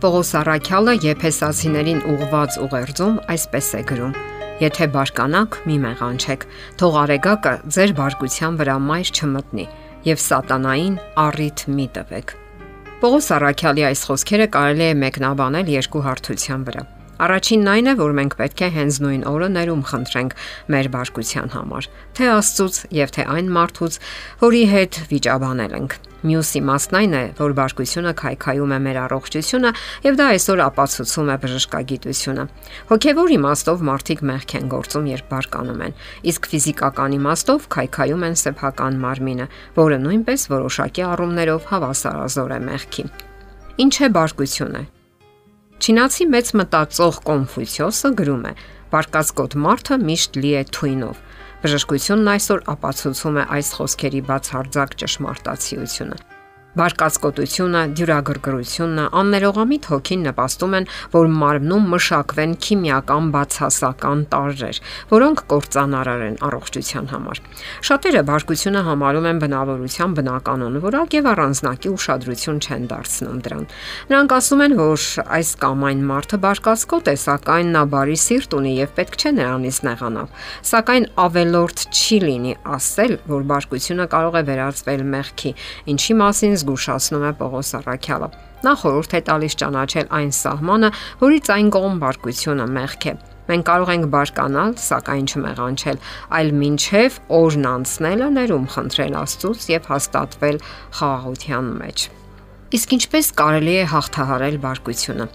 Պողոս Արաքյալը Եփեսացիներին ուղված ուղերձում այսպես է գրում. Եթե բարկանաք, մի մեղանչեք, թող արեգակը ձեր բարկության վրա մայր չմտնի եւ սատանային առիթ մի տվեք։ Պողոս Արաքյալի այս խոսքերը կարելի է մեկնաբանել երկու հարթության վրա։ Առաջինն այն է, որ մենք պետք է հենց նույն օրը ներում խնդրենք մեր բարկության համար, թե Աստծուց եւ թե այն մարդուց, որի հետ վիճաբանել ենք։ Մյուս իմաստն այն է, որ բարկությունը քայքայում է մեր առողջությունը եւ դա այսօր ապացուցում է բժշկագիտությունը։ Հոգեվոր իմաստով մարդիկ մեղք են գործում, երբ բարկանում են, իսկ ֆիզիկական իմաստով քայքայում են սեփական մարմինը, որը նույնպես որոշակի առումներով հավասարազոր է մեղքի։ Ինչ է բարկությունը։ Չինացի մեծ մտածող Կոնֆուցիոսը գրում է. Բարկացկոտ մարդը միշտ լի է թույնով։ Բժշկությունն այսօր ապացուցում է այս խոսքերի բացարձակ ճշմարտացիությունը։ Բարկացկոտությունը, դյուրագրգռությունը, աններողամիտ հոգին նպաստում են, որ մարմնում մշակվեն քիմիական բացասական տարրեր, որոնք կործանարար են առողջության համար։ Շատերը բարկությունը համարում են բնավորության բնականon որակ եւ առանձնակի ուշադրություն չեն դարձնում դրան։ Նրանք ասում են, որ այս կամ այն մարդը բարկացկոտ է, սակայն նա բարի սիրտ ունի եւ պետք չէ նրանից նեղանալ։ Սակայն ավելորդ չի լինի ասել, որ բարկությունը կարող է վերածվել մեղքի, ինչի մասին զգուշացնում է Պողոս Արաքյալը։ Նա խորհուրդ է տալիս ճանաչել այն սահմանը, որից այն կողմ բարկությունը մեղք է։ Մենք կարող ենք բարկանալ, սակայն չմեղանչել, այլ մինչև օրն անցնելը ներում խնդրել Աստծուց եւ հաստատվել խաղաղության մեջ։ Իսկ ինչպես կարելի է հաղթահարել բարկությունը։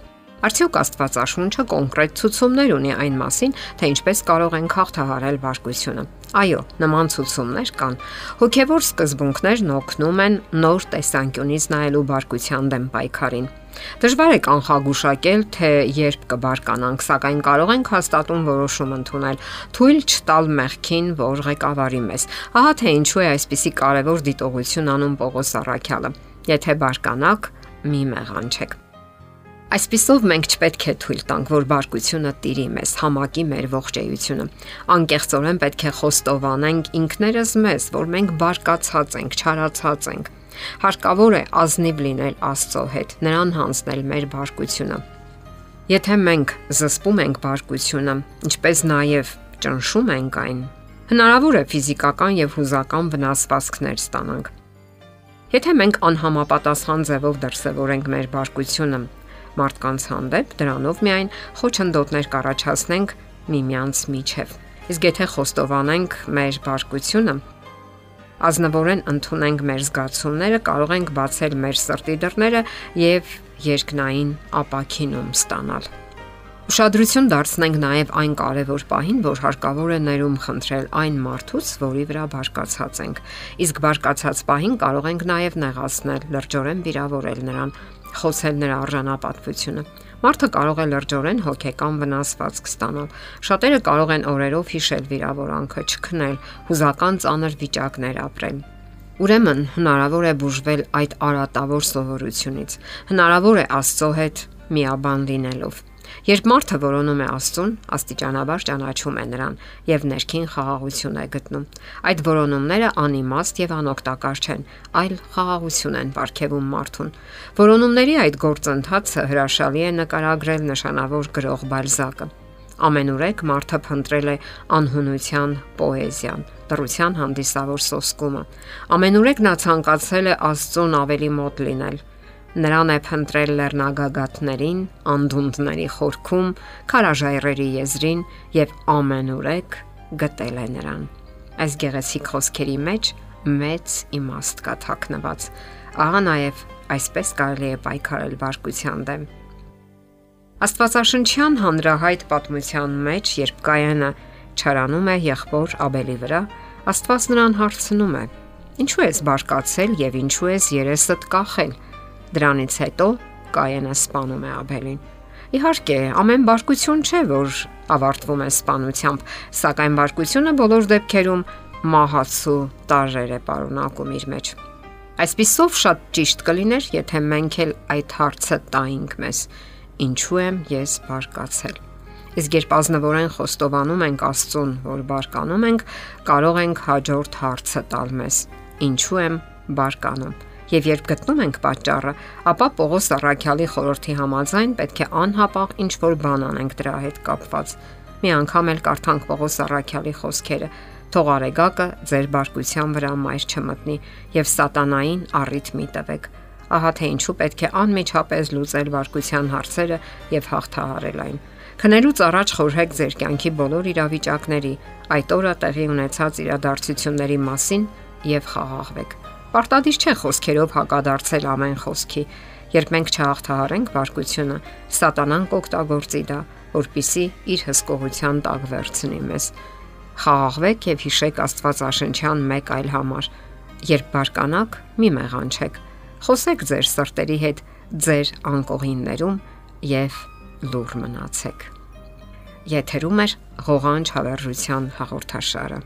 Արդյոք Աստվածաշունչը կոնկրետ ցուցումներ ունի այն մասին, թե ինչպես կարող ենք հաղթահարել բարկությունը։ Այո, նման ցուցումներ կան։ Հոգևոր սկզբունքներն օգնում են նոր տեսանկյունից նայելու բարկության դեմ պայքարին։ Դժվար է կանխագուշակել, թե երբ կբարկանանք, սակայն կարող ենք հաստատուն որոշում ընդունել՝ թույլ չտալ մեղքին, որ ղեկավարի մեզ։ Ահա թե ինչու է այսպիսի կարևոր դիտողություն անում Պողոս Արաքյալը։ Եթե բարկանաք, մի մեղանչեք։ Այսպիսով մենք չպետք է թույլ տանք, որ բարկությունը տիրի մեզ, համակի մեր ողջեյությունը։ Անկեղծորեն պետք է խոստովանենք ինքներս մեզ, որ մենք բարկացած ենք, չարացած ենք։ Հարկավոր է ազնիվ լինել Աստծո հետ, նրան հանձնել մեր բարկությունը։ Եթե մենք զսպում ենք բարկությունը, ինչպես նաև ճնշում ենք այն, հնարավոր է ֆիզիկական եւ հուզական վնասվածքներ ստանանք։ Եթե մենք անհամապատասխան ձևով դրսևորենք մեր բարկությունը, մարդկանց հանդեպ, դրանով միայն խոչընդոտներ կառաջացնենք միմյանց միջև։ Իսկ եթե խոստովանենք մեր բարկությունը, ազնվորեն ընդունենք մեր զգացումները, կարող ենք բացել մեր սրտի դռները եւ երկնային ապակինում ստանալ։ Ուշադրություն դարձնենք նաև այն կարևոր պահին, որ հարկավոր է ներում խնդրել այն մարդուց, որի վրա բարկացած ենք։ Իսկ բարկացած պահին կարող ենք նաև նեղացնել, լրջորեն վիրավորել նրան, խոցել նրա արժանապատվությունը։ Մարդը կարող է լրջորեն հոգեկան վնասվածք ստանալ։ Շատերը կարող են օրերով հիշել վիրավորանքը, չքնել, հուզական ծանր վիճակներ ապրել։ Ուրեմն հնարավոր է բուժվել այդ արատավոր սովորությունից։ Հնարավոր է Աստծո հետ միաբան լինելով։ Երբ մարդը որոնում է Աստծուն, աստիճանաբար ճանաչում է նրան եւ ներքին խաղաղություն է գտնում։ Այդ որոնումները անիմաստ եւ անօգտակար չեն, այլ խաղաղություն են ապարգևում մարդուն։ Որոնումների այդ գործընթացը հրաշալի է նկարագրել նշանավոր գրող Բալզակը։ Ամենուրեք մարդը փնտրել է անհունության պոեզիան, դրության հանդիսավոր սոսկումը։ Ամենուրեք նա ցանկացել է Աստծուն ավելի մոտ լինել Նրան է փնտրել լեռնագագաթներին, անդունդների խորքում, քարաժայռերի եզրին եւ ամենուրեք գտել է նրան։ Այս գեղեցիկ խոսքերի մեջ մեծ իմաստ կա թաքնված։ Ահա նաև այսպես կարելի է պայքարել բարկության դեմ։ Աստվածաշնչյան հանրահայտ պատմության մեջ, երբ Կայանը չարանում է եղբոր Աբելի վրա, Աստված նրան հարցնում է. Ինչու ես բարկացել եւ ինչու ես երեսդ կախել։ Դրանից հետո Կաենը սپانում է Աբելին։ Իհարկե, ամեն բարկություն չէ, որ ավարտվում է սپانությամբ, սակայն բարկությունը բոլոր դեպքերում մահացու տարեր է պարունակում իր մեջ։ Այսպիսով շատ ճիշտ կլիներ, եթե մենք էլ այդ հարցը տայինք մեզ. ինչու եմ ես բարկացել։ Իսկ երբ ազնվորեն խոստովանում ենք Աստծուն, որ բարկանում ենք, կարող ենք հաջորդ հարցը տալ մեզ. ինչու եմ բարկանում։ Եվ երբ գտնում ենք պատճառը, ապա Պողոս Առաքյալի խորհրդի համաձայն պետք է անհապաղ ինչ որ բան անենք դրա հետ կապված։ Մի անգամ էլ կարդանք Պողոս Առաքյալի խոսքերը. Թող արեգակը ձեր բարկության վրա մայր չմտնի եւ սատանային առիթ մի տվեք։ Ահա թե ինչու պետք է անմիջապես լուծել բարկության հարցերը եւ հաղթահարել այն։ Քնելուց առաջ խորհեք ձեր կյանքի բոլոր իրավիճակների, այդ օրը տեղի ունեցած իրադարձությունների մասին եւ խաղաղվեք։ Պարտադիր չէ խոսքերով հակադարձել ամեն խոսքի։ Երբ մենք չհաղթահարենք վարկությունը, սատանան կօգտագործի դա, որpիսի իր հսկողության տակ վերցնի մեզ։ Խաղաղվեք եւ հիշեք Աստվածաշնչյան մեկ այլ համար. Երբ բարկանաք, մի մեղանչեք։ Խոսեք ձեր սրտերի հետ ձեր անկողիններում եւ լուր մնացեք։ Եթերում է ղողանջ հավերժության հաղորդաշարը։